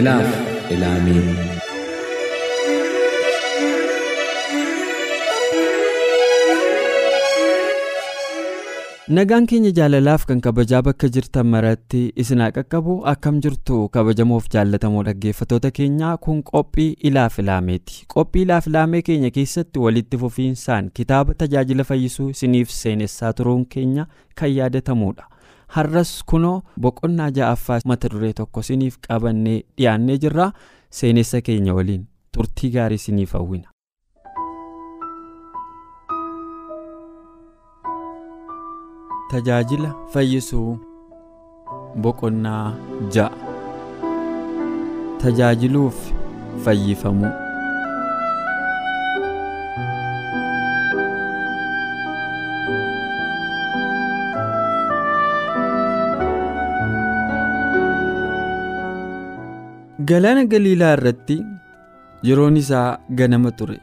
Ilaaf ilaamee nagaan keenya jaalalaaf kan kabajaa bakka jirtan maratti isin haa qaqqabu akkam jirtu kabajamoof jaallatamoo dhaggeeffatoota keenyaa kun qophii ilaaf ilaameeti qophii ilaaf ilaamee keenya keessatti walitti fufiinsaan kitaaba tajaajila fayyisuu isiniif seenessaa turuun keenya kan yaadatamudha. Har'as kunoo boqonnaa ja'affaa mata duree tokko isiniif qabannee dhiyaannee jirra seenessa keenya waliin turtii gaarii isiniif hawwina. tajaajila fayyisuu boqonnaa ja'a tajaajiluuf fayyifamuu. Galaana galiilaa irratti yeroon isaa ganama ture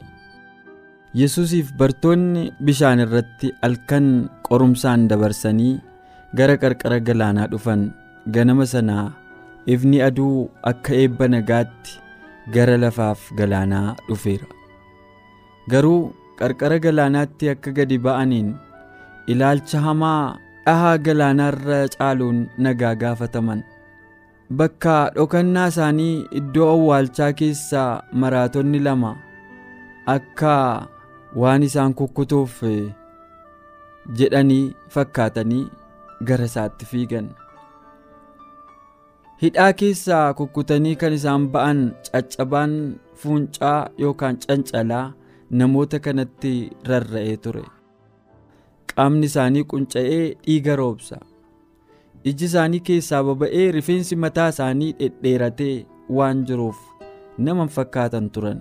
yesusiif bartoonni bishaan irratti halkan qorumsaan dabarsanii gara qarqara galaanaa dhufan ganama sanaa ifni aduu akka eebba nagaatti gara lafaaf galaanaa dhufeera garuu qarqara galaanaatti akka gadi ba'aniin ilaalcha hamaa dhahaa galaanaarra caaluun nagaa gaafataman. Bakka dhokannaa isaanii iddoo awwaalchaa keessaa maraatonni lama akka waan isaan kukkutuuf jedhanii fakkaatanii gara isaatti fiigan hidhaa keessaa kukkutanii kan isaan ba'an caccabaan fuuncaa yookaan cancalaa namoota kanatti rarra'ee ture qaamni isaanii qunca'ee dhiiga roobsa. Iji isaanii keessaa baba'ee rifeensi mataa isaanii dhedheeratee waan jiruuf nama fakkaatan turan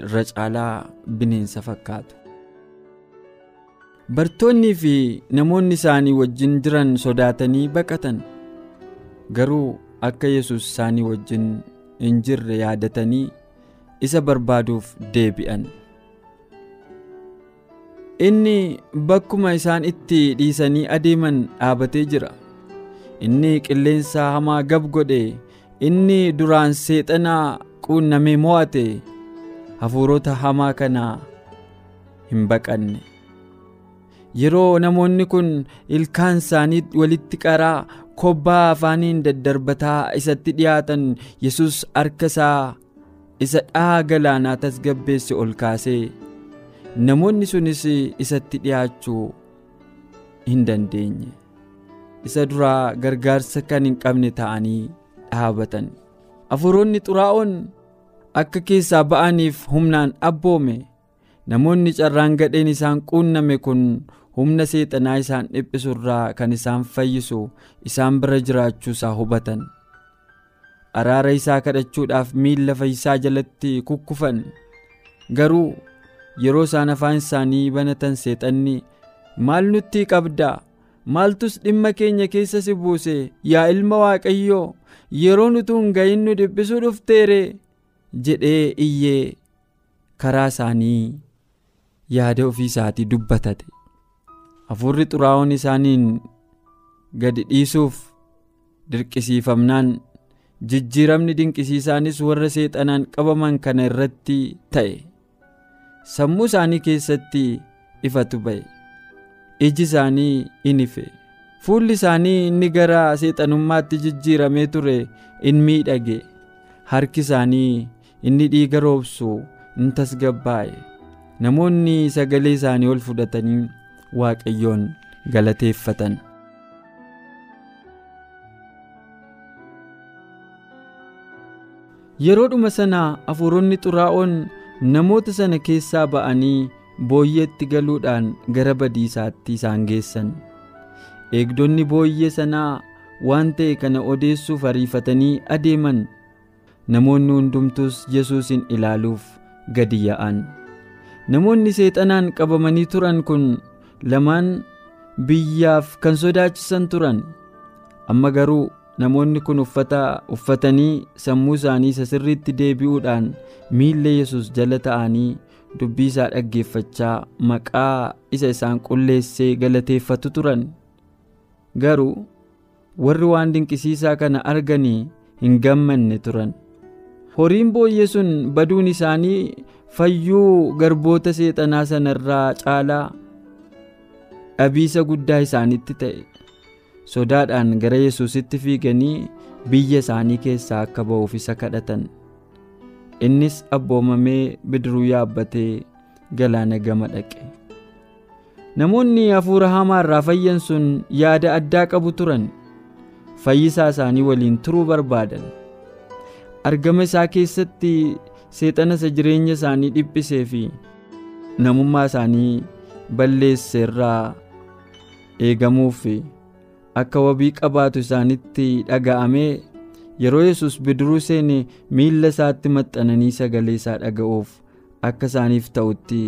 irra caalaa bineensa fakkaatu. bartoonnii fi namoonni isaanii wajjin jiran sodaatanii baqatan garuu akka yesus isaanii wajjin hin jirre yaadatanii isa barbaaduuf deebi'an. Inni bakkuma isaan itti dhiisanii adeeman dhaabatee jira. Inni qilleensa hamaa gab godhe inni duraan seexanaa quunnamee mo'ate hafuurota hamaa kanaa hin baqanne. Yeroo namoonni kun ilkaan isaanii walitti qaraa kobbaa afaaniin daddarbataa isatti dhiyaatan yesus harka isaa isa dhahaa galaanaa tasgabbeesse ol kaasee namoonni sunis isatti dhiyaachuu hin dandeenye. Isa duraa gargaarsa kan hin qabne ta'anii dhaabatan. Hafuuronni xuraa'oon akka keessaa ba'aniif humnaan abboome. Namoonni carraan gadheen isaan quunname kun humna seexanaa isaan dhiphisurraa kan isaan fayyisu isaan bira jiraachuu isaa hubatan. Araara isaa kadhachuudhaaf miilla fayyisaa jalatti kukkufan. Garuu yeroo isaan afaan isaanii banatan seexanni maal nutti qabdaa? Maaltus dhimma keenya keessa si buuse? Yaa ilma waaqayyoo yeroo nuti hin gahin nu dhiphisuu dhufteere jedhee iyyee karaa isaanii yaada ofii isaatii dubbatate. Hafuurri xuraa'oon isaaniin gadi dhiisuuf dirqisiifamnaan jijjiiramni dinqisiisaanis warra seexanaan qabaman kana irratti ta'e. Sammuu isaanii keessatti ifatu ba'e iji isaanii in ife. Fuulli isaanii inni gara seexanummaatti jijjiiramee ture in miidhage. Harki isaanii inni dhiiga roobsu in tasgabbaa'e namoonni sagalee isaanii ol fudhatanii waaqayyoon galateeffatan. yeroodhuma sana hafuuronni xuraa'oon namoota sana keessaa ba'anii booyyeetti galuudhaan gara badiisaatti isaan geessan. Eegdonni booyyee sanaa waan ta'e kana odeessuuf ariifatanii adeeman. Namoonni hundumtus yesuusin ilaaluuf gadi yaa'an namoonni seexanaan qabamanii turan kun lamaan biyyaaf kan sodaachisan turan. Amma garuu namoonni kun uffata uffatanii sammuu isaanii isa sirriitti deebi'uudhaan miilla yesus jala ta'anii dubbii isaa dhaggeeffachaa maqaa isa isaan qulleessee galateeffatu turan. Garuu warri waan dinqisiisaa kana arganii hin gammanne turan. Horiin booyyee sun baduun isaanii fayyuu garboota seexanaa sanarraa caalaa dhabiisa guddaa isaanitti ta'e sodaadhaan gara yesuusitti fiiganii biyya isaanii keessaa akka ba'uuf isa kadhatan. Innis abboomamee bidiruu yaabbatee galaana gama dhaqe. Namoonni hafuura hamaa irraa fayyan sun yaada addaa qabu turan. Fayyisaa isaanii waliin turuu barbaadan. Argama isaa keessatti seexana isa jireenya isaanii dhiphisee fi namummaa isaanii balleesse irraa eegamuuf akka wabii qabaatu isaanitti dhaga'amee yeroo yesus bidiruu seene miilla isaatti maxxananii sagalee isaa dhaga'uuf akka isaaniif ta'utti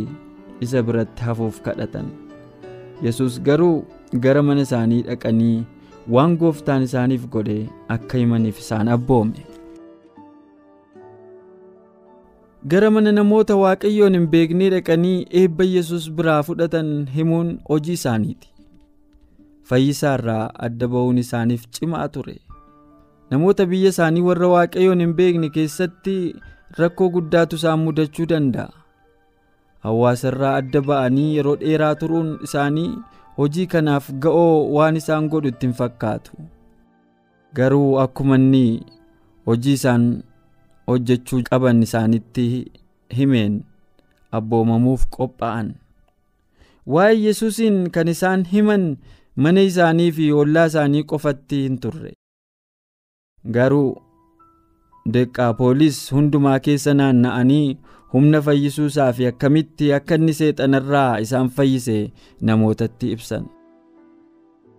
isa biratti hafuuf kadhatan. Yesus garuu gara mana isaanii dhaqanii waan gooftaan isaaniif godhe akka himaniif isaan abboome. Gara mana namoota waaqayyoon hin beeknee dhaqanii eebba yesus biraa fudhatan himuun hojii isaaniiti fayyisaa irraa adda ba'uun isaaniif cimaa ture. Namoota biyya isaanii warra waaqayyoon hin beekne keessatti rakkoo guddaatu isaan mudachuu danda'a. Hawaasa irraa adda ba'anii yeroo dheeraa turuun isaanii hojii kanaaf ga'oo waan isaan godhu itti hin fakkaatu. Garuu akkuma inni hojii isaan hojjechuu qaban isaanitti himeen abboomamuuf qophaa'an waa'ee yesuusiin kan isaan himan mana isaanii fi ollaa isaanii qofatti hin turre. Garuu deqqaapooliis hundumaa keessa naanna'anii humna fayyisuusaa fi akkamitti akka inni seexanarraa isaan fayyise namootatti ibsan.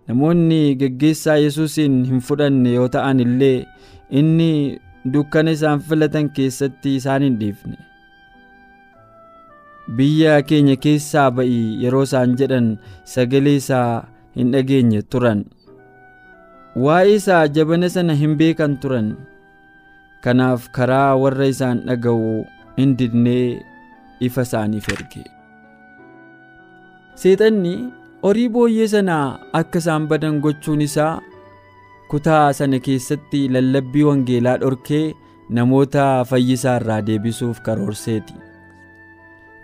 Namoonni geggeessaa yesuusiin hin fudhanne yoo ta'an illee inni dukkana isaan filatan keessatti isaan hin dhiifne. Biyya keenya keessaa ba'ii yeroo isaan jedhan sagalee isaa hin dhageenye turan. Waa'ee isaa jabana sana hin beekan turan. Kanaaf karaa warra isaan dhaga'u hin didnee ifa isaaniif erge. Seexanni horii booyyee sanaa akka isaan badan gochuun isaa kutaa sana keessatti lallabbii wangeelaa dhorkee namoota fayyisaa irraa deebisuuf karoorseeti.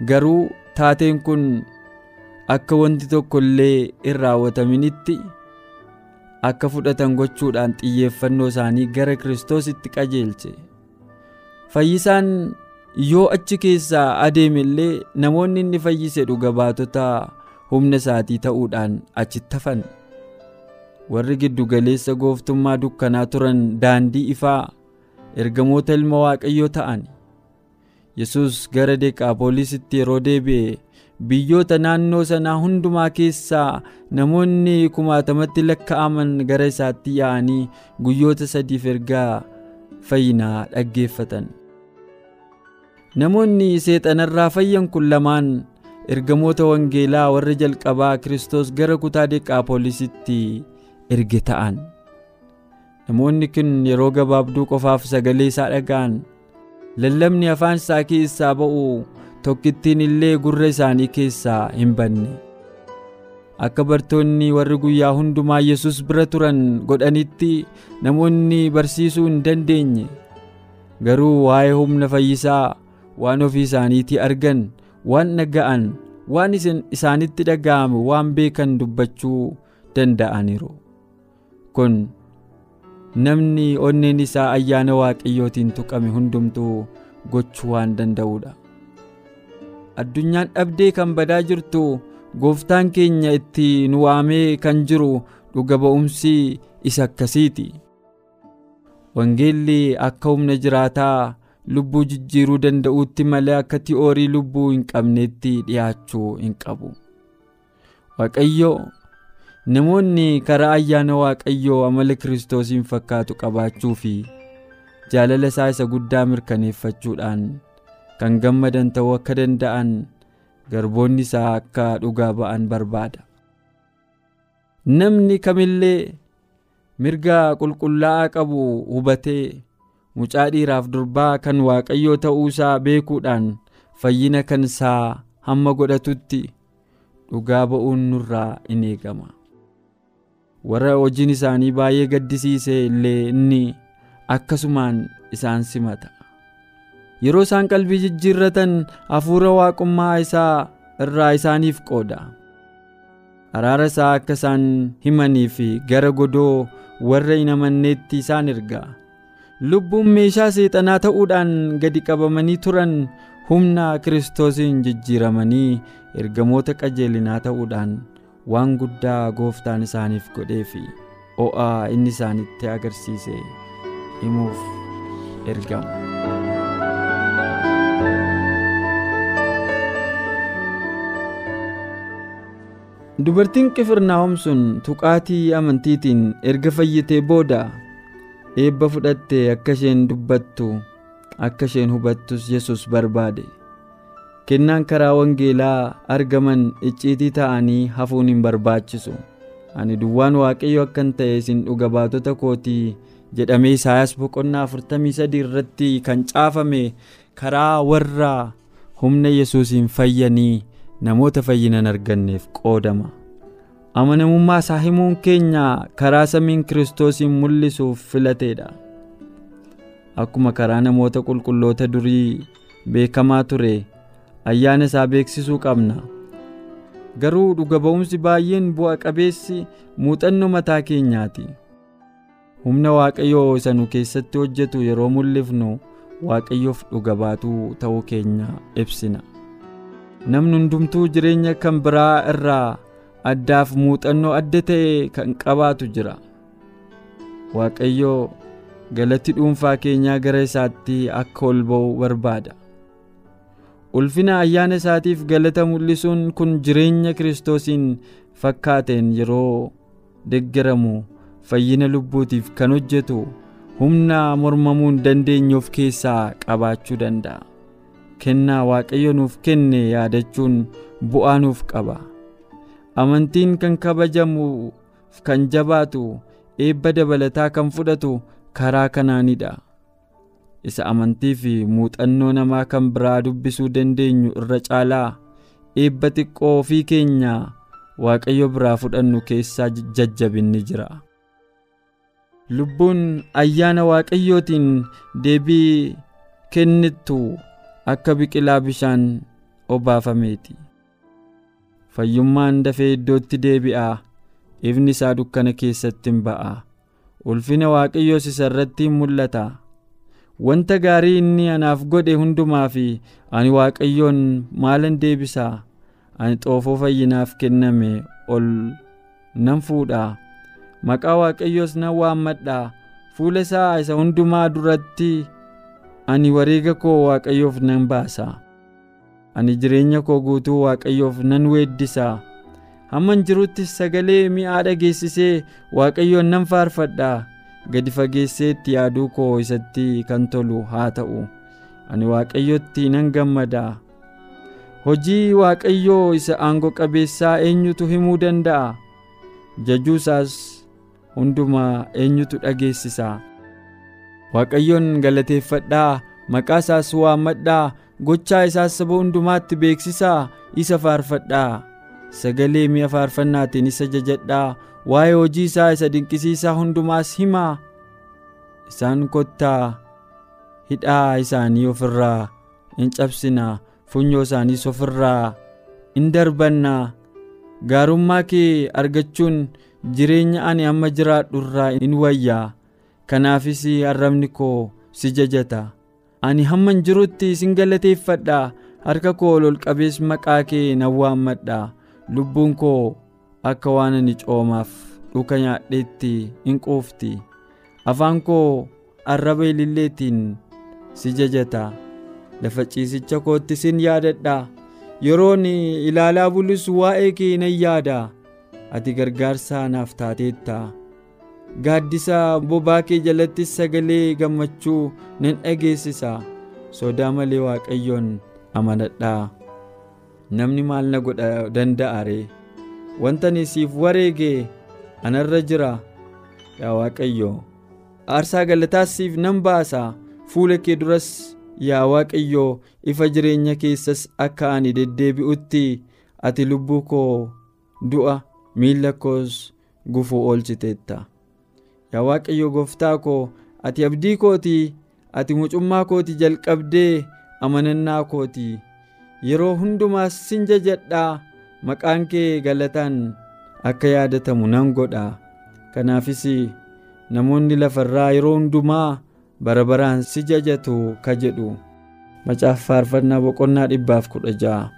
Garuu taateen kun akka wanti tokko illee hin raawwataminitti akka fudhatan gochuudhaan xiyyeeffannoo isaanii gara kiristoositti qajeelche. Fayyisaan yoo achi keessaa adeeme illee namoonni inni fayyise dhuga baatota humna isaatii ta'uudhaan achitti hafan. Warri giddu galeessa gooftummaa dukkanaa turan daandii ifaa ergamoota ilma waaqayyoo ta'an. Yesus gara deqaapoolisitti yeroo deebi'e biyyoota naannoo sanaa hundumaa keessaa namoonni kumaatamatti lakka'aman gara isaatti yaa'anii guyyoota sadiif ergaa fayyinaa dhaggeeffatan. Namoonni seexanarraa fayyan kun lamaan ergamoota wangeelaa warra jalqabaa kiristoos gara kutaa deqaapoolisitti erge ta'an. Namoonni kun yeroo gabaabduu qofaaf sagalee isaa dhaga'an. Lallabni afaan isaa keessaa ba'u tokkittiin illee gurra isaanii keessaa hin banne. Akka bartoonni warri guyyaa hundumaa yesus bira turan godhanitti namoonni barsiisuu hin dandeenye. Garuu waa'ee humna fayyisaa waan ofii isaaniitii argan waan dhaga'an waan isaanitti dhaga'ame waan beekan dubbachuu danda'aniiru. Kun namni onneen isaa ayyaana waaqayyootiin tuqame hundumtuu gochuu waan danda'uudha addunyaan dhabdee kan badaa jirtu gooftaan keenya itti nu waamee kan jiru dhuga ba'umsi isa akkasiiti. Wangeelli akka humna jiraataa lubbuu jijjiiruu danda'uutti malee akka ti'oorii lubbuu hin qabneetti dhiyaachuu hin qabu. Waaqayyo namoonni karaa ayyaana waaqayyoo amala kiristoosiin fakkaatu qabaachuu fi jaalala isaa isa guddaa mirkaneeffachuudhaan kan gammadan ta'uu akka danda'an garboonni isaa akka dhugaa ba'an barbaada. Namni kamillee mirga qulqullaa'aa qabu hubatee mucaa dhiiraaf durbaa kan waaqayyoo ta'uusaa beekuudhaan fayyina kan isaa hamma godhatutti dhugaa ba'uun nurraa in eegama. Warra hojiin isaanii baay'ee gaddisiise illee inni akkasumaan isaan simata. Yeroo isaan qalbii jijjiirratan hafuura waaqummaa isaa irraa isaaniif qooda. Araara isaa akka isaan himanii fi gara godoo warra hin amanneetti isaan erga. Lubbuun meeshaa seexanaa ta'uudhaan gadi qabamanii turan humna kiristoosiin jijjiiramanii ergamoota qajeelinaa ta'uudhaan waan guddaa gooftaan isaaniif godhee fi o'aa inni isaanitti agarsiise himuuf ergamu. Dubartiin Qifirnaahom sun tuqaatii amantiitiin erga fayyitee booda eebba fudhattee akka isheen dubbattu akka isheen hubattus Yesus barbaade. Kennaan karaa wangeelaa argaman icciitii ta'anii hafuun hin barbaachisu. Ani duwwaan waaqayyo akkan ta'e isin dhuga baatota kootii jedhamee Isaayaas boqonnaa 43 irratti kan caafame karaa warra humna Yesuusiin fayyanii namoota fayyinan arganneef qoodama. Amanamummaa isaa himuun keenya karaa samiin Kiristoosiin mul'isuuf filateedha. Akkuma karaa namoota qulqulloota durii beekamaa ture ayyaana isaa beeksisuu qabna. Garuu dhuga ba'umsi baay'een bu'a qabeessi muuxannoo mataa keenyaati. Humna Waaqayyoo isa nu keessatti hojjetu yeroo mul'ifnu Waaqayyoof dhuga baatuu ta'uu keenya ibsina. Namni hundumtuu jireenya kan biraa irraa addaaf muuxannoo adda ta'e kan qabaatu jira. Waaqayyoo galatti dhuunfaa keenyaa gara isaatti akka ol ba'u barbaada. Ulfina ayyaana isaatiif galata mul'isuun kun jireenya Kiristoosiin fakkaateen yeroo deggaramu fayyina lubbuutiif kan hojjetu humna mormamuu hin dandeenye of keessaa qabaachuu danda'a. Kennaa Waaqayyo nuuf kenne yaadachuun bu'aa nuuf qaba. Amantiin kan kabajamuuf kan jabaatu eebba dabalataa kan fudhatu karaa kanaanidha. Isa amantii fi muuxannoo namaa kan biraa dubbisuu dandeenyu irra caalaa eebba xiqqoo ofii keenya Waaqayyo biraa fudhannu keessaa jajjabinni jira. Lubbuun ayyaana Waaqayyootiin deebii kennittu akka biqilaa bishaan obaafameeti. Fayyummaan dafee iddootti deebi'a. Ifni isaa dukkana keessatti hin ba'a. Ulfina Waaqayyoos isa irratti hin mul'ata. Wanta gaarii inni anaaf godhe hundumaa fi ani Waaqayyoon maalan deebisa? Ani xoofoo fayyinaaf kenname ol nan fuudha. Maqaa Waaqayyoos nan waammadha. Fuula isaa isa hundumaa duratti ani wareega koo Waaqayyoof nan baasa. Ani jireenya koo guutuu Waaqayyoof nan weeddisa. Hamman jiruttis sagalee mi'aa dhageessisee Waaqayyoon nan faarfadha. Gadi fageesseetti yaaduu koo isatti kan tolu haa ta'u. Ani Waaqayyotti nan gammada. Hojii Waaqayyoo isa aangoo qabeessaa eenyutu himuu danda'a? Jajuu isaas hundumaa eenyutu dhageessisa? Waaqayyoon galateeffadhaa, maqaa isaas waammadhaa, gochaa isaas saba hundumaatti beeksisaa, isa faarfadhaa. Sagalee mi'a faarfannaatiin isa jajadhaa, waa'ee hojii isaa isa dinqisiisaa hundumaas himaa. Isaan kottaa hidhaa isaanii ofirraa in cabsinaa, funyoo isaaniis ofirraa in darbannaa. Gaarummaa kee argachuun jireenya ani amma jiraadhu irraa in wayyaa. Kanaafis arrabni koo si jajata. Ani hamman jirutti sin galateeffadha. Harka koo ol qabees maqaa kee nan waammadha. Lubbuun koo akka waan ani coomaaf dhuka nyaadheetti in quufti. Afaan koo arraba ililleetiin si jajata. Lafa ciisicha kootti sin yaadadha. Yeroon ilaalaa bulus waa'ee kee nan yaada. ati gargaarsa naaf taateetta gaaddisa bobaa kee jalattis sagalee gammachuu nan dhageessisa. Sodaa malee waaqayyoon amanadhaa. Namni maal na godha danda'a ree? Wanta ani siif wareege anarra jira. Yaa waaqayyo aarsaa galataas siif nan baasa. Fuula kee duras yaa waaqayyo ifa jireenya keessas akka ani deddeebi'utti ati lubbuu koo du'a miilla koos gufuu oolchiteetta yaa waaqayyo gooftaa koo ati abdii kooti ati mucummaa kooti jalqabdee amanannaa kooti yeroo hundumaas sin jajadhaa maqaan kee galataan akka yaadatamu nan godha. Kanaafis namoonni lafarraa yeroo hundumaa bara baraan si jajatu ka jedhu. Macaafa faarfannaa boqonnaa dhibbaaf kudha ja'a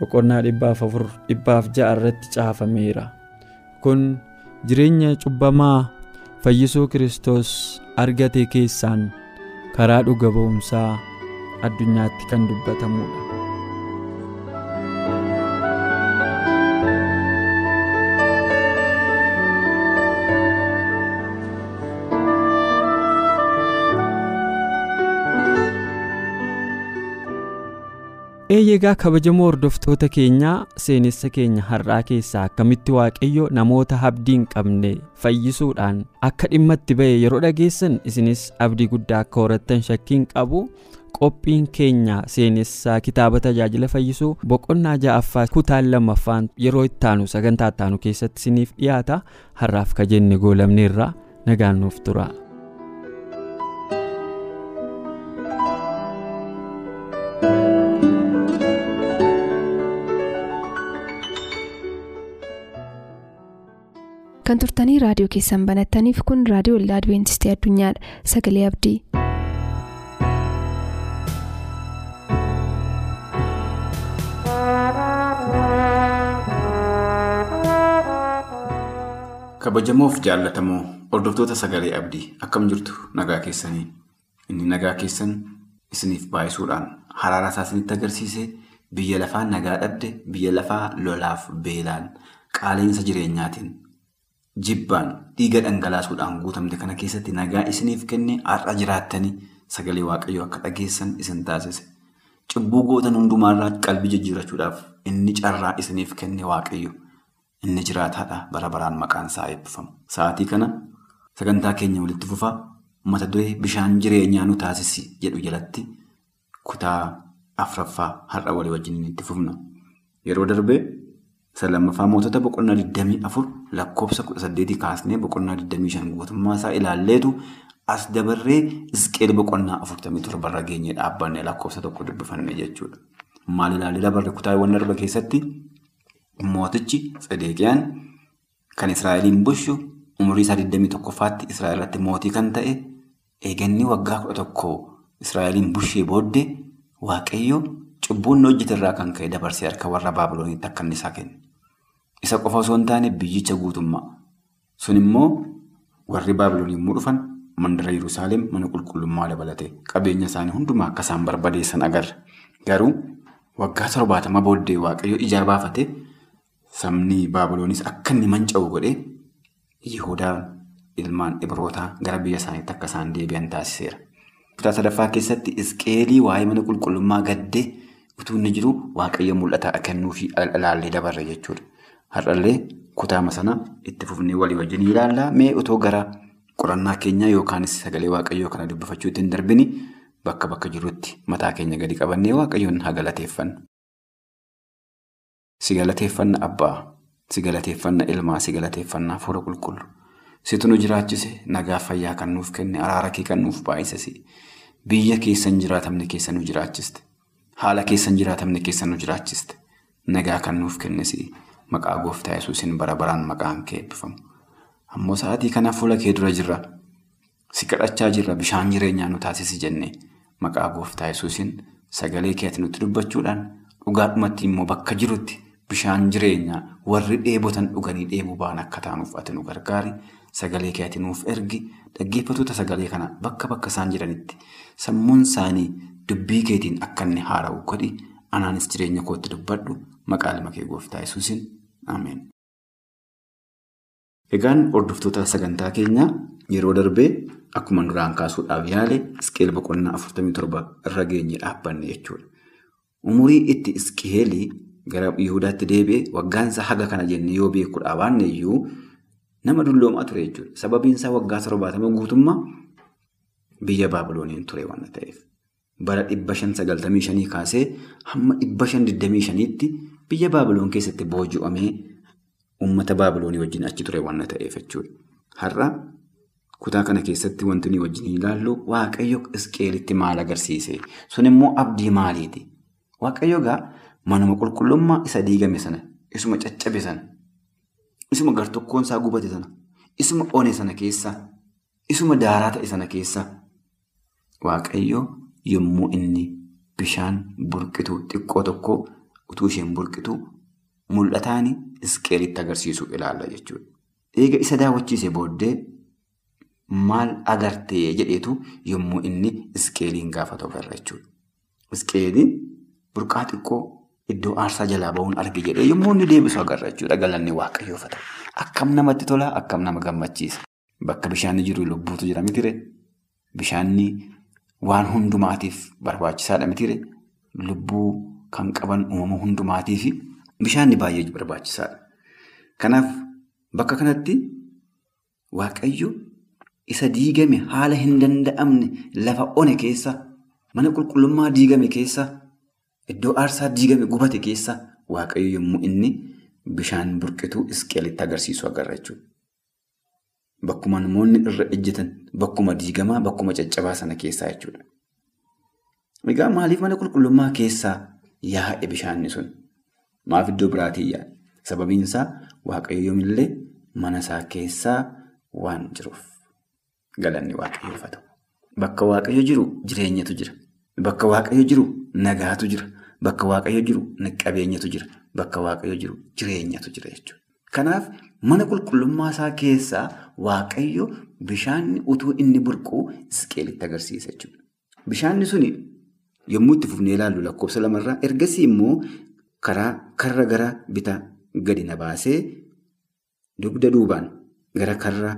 boqonnaa dhibbaaf afur dhibbaaf ja'a irratti caafameera. Kun jireenya cubbamaa fayyisuu kiristoos argate keessaan karaa dhuga ba'umsaa addunyaatti kan dubbatamudha. Eeyyegaa kabajamoo hordoftoota keenyaa seenessa keenya har'aa keessaa akkamitti waaqayyo namoota abdii hin qabne fayyisuudhaan akka dhimma itti ba'e yeroo dhageessan isinis abdii guddaa akka horattan shakkiin qabu qophiin keenya seenessaa kitaaba tajaajila fayyisuu boqonnaa ja'affaa kutaan lammaffaan yeroo ittaanu sagantaa ittaanu keessatti isiniif dhiyaata har'aaf ka jenne goolamneerra nagaan nuuf tura. Kan turtanii raadiyoo keessan banattaniif kun raadiyoo waldaa adibeentistii addunyaadha sagalee abdii. kabajamoof jaallatamoo hordoftoota sagalee abdii akkam jirtu nagaa keessanii inni nagaa keessan isiniif baay'isuudhaan haraara isaa isinitti agarsiise biyya lafaa nagaa dhabde biyya lafaa lolaaf beelaan qaaleensa jireenyaatiin. Jibbaan dhiiga dhangalaasuudhaan guutamte kana keessatti nagaa isiniif kenne har'a jiraattanii sagalee waaqayyoo akka dhageessan isin taasise. Cubbuu gootan hundumaarraa qalbii jijjiirachuudhaaf inni carraa isiniif kenne waaqayyo. Inni jiraataadha bara baraan maqaan isaa eebbifamu. Sa'aatii kana sagantaa keenya walitti fufaa mata duree bishaan jireenyaa nu taasisi jedhu jalatti kutaa afraffaa har'a walii wajjin itti fufna yeroo darbee. Isa lammaffaa mootota boqonnaa 24 lakkoofsa 18 kaasnee boqonnaa 25 guutummaa isaa ilaalleetu as dabarree isqeel boqonnaa 47 irra geenyee dhaabbanne lakkoofsa tokko dubbifanne jechuudha. Maal ilaallee dabarre kutaawwan darba keessatti mootichi Tsedeqiyaan kan Israa'eliin bulchu umurii isaa 21ffaatti Israa'el irratti mootii kan ta'e eeganni waggaa 11 Israa'eliin bulchee booddee waaqayyo cubbuun hojjete irraa kan ka'e dabarsee harka warra Baabilooniitti akka inni isaa kenne. Isa qofa osoo hin taane biyyicha guutummaa. Sun immoo warri Baabiloon yommuu dhufan mandara Yerusaalem mana qulqullummaa dabalate qabeenya isaanii hundumaa akka isaan barbadeessan agarra. Garuu waggaa torbaatama booddee waaqayyo ijaa baafate sabni Baabiloonis akka inni manca'u godhee Yihudaan ilmaan Ibrootaa gara biyya isaaniitti akka isaan deebi'an taasiseera. Kutaa sadaffaa keessatti Isqeelii waa'ee mana qulqullummaa gaddee utuu inni jiru waaqayyo mul'ata kennuufii ilaallee dabarre jechuudha. Har'allee kutaama sana itti fufnee walii wajjin ilaallaa mee otoo gara qorannaa keenyaa yookaanis sagalee waaqayyoo kana dubbifachuutti hin darbini bakka bakka jirutti mataa keenya gadi qabannee waaqayyoon haa galateeffannu. Si galateeffanna abbaa, si galateeffanna ilmaa, si galateeffanna hafuura qulqullu. Situ nu jiraachise nagaa fayyaa kan nuuf kenne araara kee kan nuuf baay'isase biyya keessan jiraatamne keessa nu jiraachiste haala keessan jiraatamne keessa nu jiraachiste nagaa kan nuuf kennesi. Maqaa gooftaa yesuusin bara baraan maqaan kee eebbifamu. Ammoo sa'aatii kana fuula kee dura jirra. Si kadhachaa jirra bishaan jireenyaa nu taasisi jennee maqaa gooftaa yesuusin sagalee keetti nutti dubbachuudhaan dhugaadhumatti immoo bakka jirutti bishaan jireenyaa warri dheebotan dhuganii dheebuu ba'an akka taanuuf ati nu gargaari. Sagalee keetti nuuf ergi dhaggeeffatoota sagalee kana bakka bakka isaan jiranitti sammuun isaanii dubbii keetiin akka inni haara'u godhi anaanis jireenya kootti dubbadhu maqaa ilma kee gooftaa yesuusin. Ameen. Egaan hordoftoota sagantaa keenyaa yeroo darbee akkuma duraan kaasuudhaaf yaale Isqeel boqonnaa 47 irra geenye dhaabbanne jechuudha. Umurii itti Isqeelii gara Yihudaatti deebi'ee waggaansa haga kana jennee yoo beekuudhaa baanne iyyuu nama dulloomaa ture jechuudha. Sababiin isaa waggaa torbaatama guutummaa biyya Baabilooniin ture waan ta'eef. Bara dhibba shan sagaltamii shanii kaasee hamma dhibba shan digdamii shaniitti biyya Baabiloon keessatti booji'amee uummata Baabiloonii wajjin achi ture waan ta'eef jechuudha. Har'a kutaa kana keessatti wanti nuyi wajjin ilaallu Waaqayyo Isqeelitti maal agarsiise? Sun abdii maaliiti? Waaqayyo egaa manuma qulqullummaa isa diigame sana, isuma caccabe sana, isuma gartokkoon isaa gubate sana, isuma one sana keessa, isuma daaraa ta'e sana keessa Waaqayyo yommuu inni bishaan burqitu xiqqoo tokko utuu isheen burqitu mul'ataan Isqeelitti agarsiisu ilaalla jechuudha. Eega isa daawwachiise booddee maal agartee jedheetu yommuu inni Isqeeliin gaafatu agarra jechuudha. Isqeeliin burqaa xiqqoo iddoo aarsaa jalaa bahuun arge jedhee yommuu inni deebisu agarra jechuudha. Galanni waaqayyoof haa ta'u. Akkam namatti tola, akkam nama gammachiisa. Bakka bishaanni jiru lubbuutu jira mitire. Bishaanni waan hundumaatiif barbaachisaadha mitire. Lubbuu kan qaban uumama hundumaatiif bishaanni baay'ee barbaachisaadha. Kanaaf bakka kanatti waaqayyo isa diigame haala hin danda'amne lafa one keessa mana qulqullummaa diigame keessa iddoo aarsaa diigame gubate keessa waaqayyo yommuu inni bishaan burqituu isqeelitti agarsiisu agarra jechuudha. Bakkuma namoonni irra ejjetan bakkuma diigamaa bakkuma caccabaa sana keessaa jechuudha. Egaa maaliif mana qulqullummaa keessaa yaa'e bishaanni sun? Maaf iddoo biraatii yaa'e? Sababiin isaa waaqayyo yoomillee mana isaa keessaa waan jiruuf. Galanni waaqayyoof haa. Bakka waaqayyo jiru jireenyatu jira. Bakka waaqayyo jiru nagaatu jira. Bakka waaqayyo jiru qabeenyatu jira. Bakka waaqayyo jiru jireenyatu jira jechuudha. Kanaaf mana qulqullummaa isaa keessaa waaqayyo bishaanni utuu inni burqu isqeelitti agarsiisa jechuudha. Bishaanni suni yommuu itti fufnee ilaallu lakkoofsa lamarraa ergasii immoo karaa karra gara bitaa gadi na baasee dugda duubaan gara karra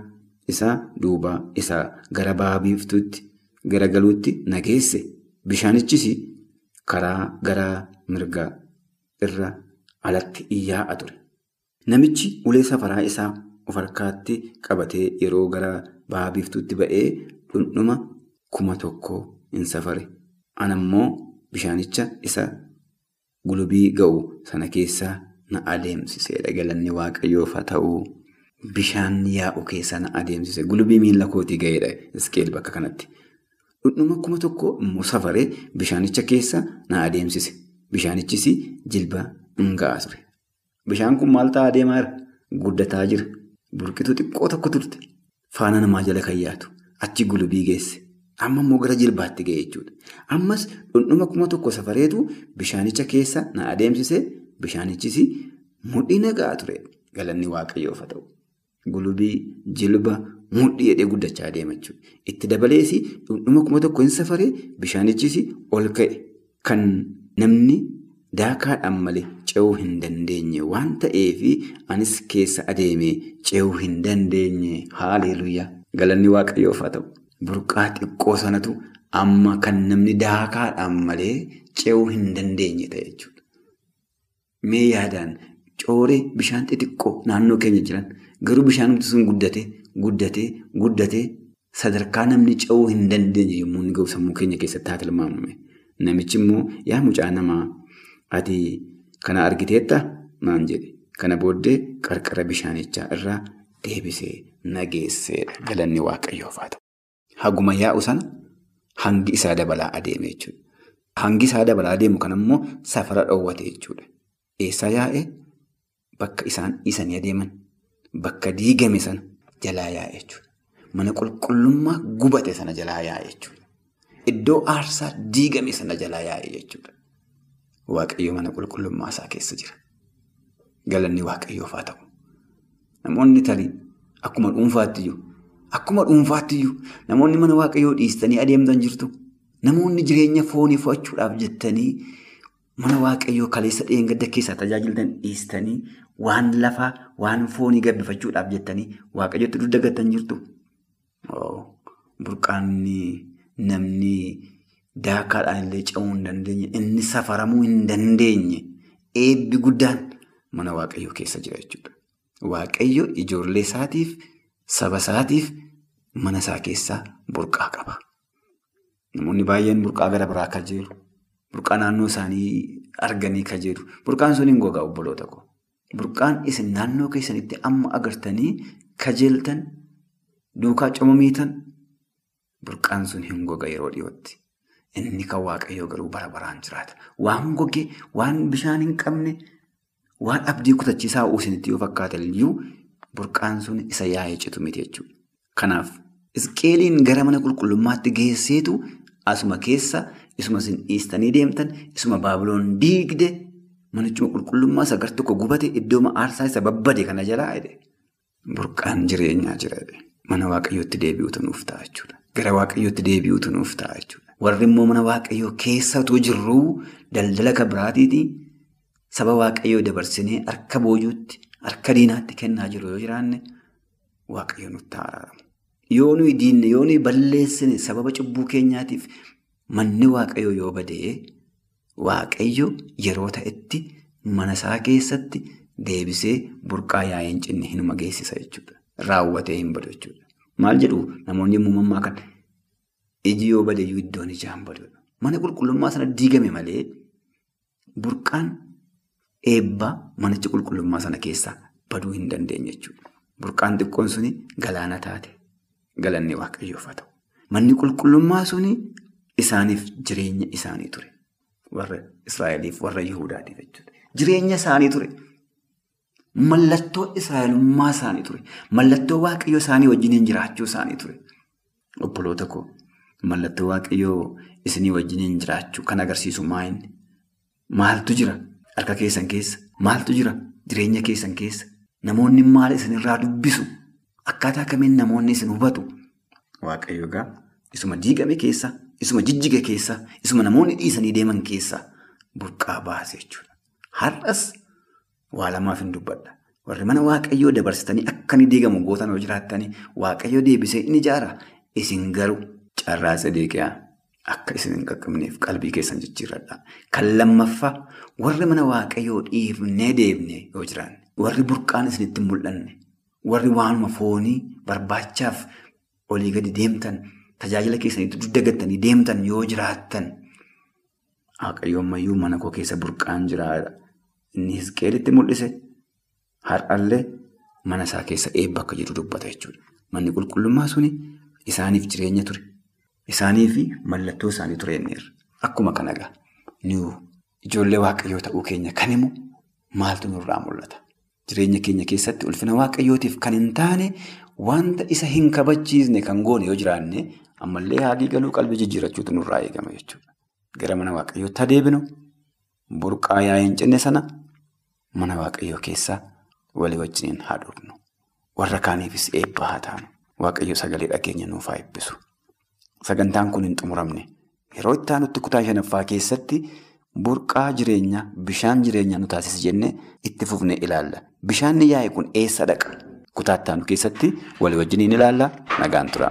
isaa duubaa isaa gara ba'a biiftuutti garagaluutti na geesse bishaanichis karaa gara mirgaa irra alatti iyyaa'a ture. Namichi ulee safaraa isaa of harkaatti qabatee yeroo gara ba'a biiftuutti ba'ee dhundhuma kuma tokko hin safare. Anammoo bishaanicha isa gulubii ga'u sana keessaa na adeemsiseedha. Galanni waaqayyoof haa ta'u. Bishaan yaa'u keessa na adeemsise. Gulubii miila kootii ga'eedha. Iskeel bakka kanatti. Dhundhuma kuma tokko immoo safaree bishaanicha keessa na adeemsise. Bishaanichis jilba hin ga'a ture. Bishaan kun maal ta'aa deemaa jira? Guddataa jira. Burqituu xiqqoo tokko turte. Faana namaa jala kan yaatu. Achi gulubii geesse. Amma immoo gara jilbaatti ga'e jechuudha. Ammas dhundhuma kuma tokko safareetu bishaanicha keessa na adeemsise. Bishaanichis mudhii ga'a ture. Galanni waaqayyoof haa ta'u. Gulubii jilba mudhii jedhee guddachaa adeema jechuudha. Itti dabalees dhundhuma kuma tokko hin safaree bishaanichis ol ka'e. Kan namni daakaadhaan malee ce'uu hin dandeenye waan ta'eef anis keessa adeemee ce'uu hin dandeenye. Haaleluuyaa. Galanni waaqayyoof haa ta'u. Burqaa xiqqoo sanatu amma kan namni daakaadhaan malee ce'uu hin dandeenye ta'e jechuudha. Mee yaadaan cooree bishaan xixiqqoo naannoo keenya jiran garuu bishaan sun guddatee guddatee guddatee sadarkaa namni ce'uu hin dandeenye yommuu inni ga'u sammuu keenya keessatti haa tilmaamame. Namichi immoo yaa mucaa namaa ati kana argiteetta naan jedhe. Kana booddee qarqara bishaanichaa irraa deebisee nageesseedha. Galanni waaqayyoof haa ta'u. Haguma yaa'u sana hangi isaa dabalaa adeeme jechuudha. Hangi isaa dabalaa adeemu kanammoo safara dhoowwate jechuudha. Eessaa yaa'e bakka isaan dhiisanii adeeman bakka diigame sana jalaa yaa'e jechuudha. Mana qulqullummaa gubate sana jalaa yaa'e jechuudha. Iddoo aarsaa diigame sana jalaa yaa'e jechuudha. Waaqayyo mana qulqullummaa isaa keessa jira. Galanni waaqayyoof haa ta'u. Namoonni tarii akkuma dhuunfaattiyyuu akkuma dhuunfaattiyyuu namoonni mana waaqayyoo dhiistanii adeemtan jirtu. Namoonni jireenya foonii fo'achuudhaaf jettanii mana waaqayyoo kaleessa dheengadda keessaa tajaajiltan dhiistanii waan lafaa waan foonii gabbifachuudhaaf jettanii waaqayyotti duddagattan jirtu. Burqaanni namni daakaadhaan illee ce'uu hin dandeenye inni safaramuu hin dandeenye eebbi guddaan mana waaqayyoo keessa jira jechuudha. Waaqayyo ijoollee isaatiif saba isaatiif mana isaa keessaa burqaa qaba. Namoonni baay'een burqaa gara biraa kajeelu. Burqaa naannoo isaanii arganii kajeelu. Burqaan sun hin gogaa obboloota koo. Burqaan isin naannoo keessanitti amma agartanii kajeeltan duukaa cimamiitan burqaan sun hin goga yeroo dhiyootti. Inni kan waaqayyoo garuu bara baraan jiraata. Waan gogee, waan bishaan hin qabne, waan abdii kutachiisaa isinitti yoo fakkaatan iyyuu burqaan sun isa yaa'ee citu miti jechuudha. Kanaaf isqeeliin gara mana qulqullummaatti geesseetu asuma keessa isuma isin dhiistanii deemtan isuma baabiloon diigde manichuma qulqullummaa isa gar tokko gubate iddooma aarsaa isa babbade kana jalaa. Burqaan jireenyaa jira. Mana waaqayyootti deebi'uutu nuuf ta'a jechuudha. Gara waaqayyootti deebi'uutu nuuf ta'a jechuudha. Warri immoo mana waaqayyoo keessattuu jirruu daldala kan biraatiitii saba waaqayyoo dabarsinee harka boojuutti harka diinaatti kennaa jiru yoo jiraanne waaqayyoo nutti araaramu. Yoo nuyi diinne yoo nuyi balleessine sababa cubbuu keenyaatiif manni waaqayyoo yoo badee waaqayyo yeroo ta'etti mana isaa keessatti deebisee burqaa yaa'ee hin cinne hinuma geessisa jechuudha. Raawwatee hin badu jechuudha. Maal jedhu namoonni muumammaa kan iji yoo badeeyyuu iddoon ijaa hin badudha. Mana qulqullummaa sana diigame malee burqaan eebbaa manicha qulqullummaa sana keessaa baduu hin dandeenye jechuudha. Burqaan xiqqoon suni galaana taate galanni waaqayyoof haa ta'u. Manni qulqullummaa suni isaaniif jireenya isaanii ture. Warra Israa'eliif warra Yihudaatiif jechuudha. Jireenya isaanii ture. Mallattoo Israa'elummaa isaanii ture. Mallattoo waaqayyoo isaanii wajjiniin jiraachuu isaanii ture. Obboloota koo mallattoo waaqayyoo isinii wajjiniin jiraachuu kan agarsiisu maayinni? Maaltu jira harka keessan keessa? Maaltu jira jireenya keessan keessa? Namoonni maal isinirraa dubbisu? Akkaataa kamiin namoonni isin hubatu? Waaqayyo egaa isuma diigame keessa, isuma jijjige keessa, isuma namoonni dhiisanii deeman keessa burqaa baase jechuudha. Har'as waa lamaaf hin dubbadha. Warri mana waaqayyoo dabarsitanii akka inni diigamu gootan yoo jiraattanii waaqayyoo deebisee inni ijaara. Isin garuu carraa sadeeqiyaa akka isin hin qaqqabneef qalbii keessan jijjiirradha. Kan lammaffaa warri mana waaqayyoo dhiifnee deebine yoo jiraanne, warri burqaan isinitti mul'anne, warri waanuma foonii barbaachaaf olii gadi deemtan, tajaajila keessanitti dudda deemtan yoo jiraattan, waaqayyoo ammayyuu mana koo keessa burqaan jiraadha. Inni Hisqeelitti mul'ise har'allee mana isaa keessa eebba akka jiru dubbata jechuudha. Manni qulqullummaa suni isaaniif jireenya ture. Isaaniif mallattoo isaanii ture inniirra. Akkuma kana egaa nu ijoollee waaqayyoo ta'uu keenya kan himu maaltu nurraa mul'ata? Jireenya keenya keessatti ulfina waaqayyootiif kan hin taane wanta isa hin kabachiisne kan goone yoo jiraanne ammallee haadii galuu qalbii jijjiirachuutu nurraa eegama jechuudha. Gara mana waaqayyootti adeemnu burqaa yaa'ee cinne sana mana waaqayyoo keessaa walii wajjiniin haa dhufnu. Warra kaaniifis eebba haa taanu. Waaqayyo sagalee dhageenya nuuf haa eebbisu. Sagantaan kun hin xumuramne yeroo itti aanutti kutaa shanaffaa keessatti burqaa jireenyaa bishaan jireenyaa nu taasisa jennee itti fufnee ilaalla. Bishaan yaa'e kun eessa dhaqa? Kutaa itti aanu keessatti walii wajjiniin ilaalla nagaan tura.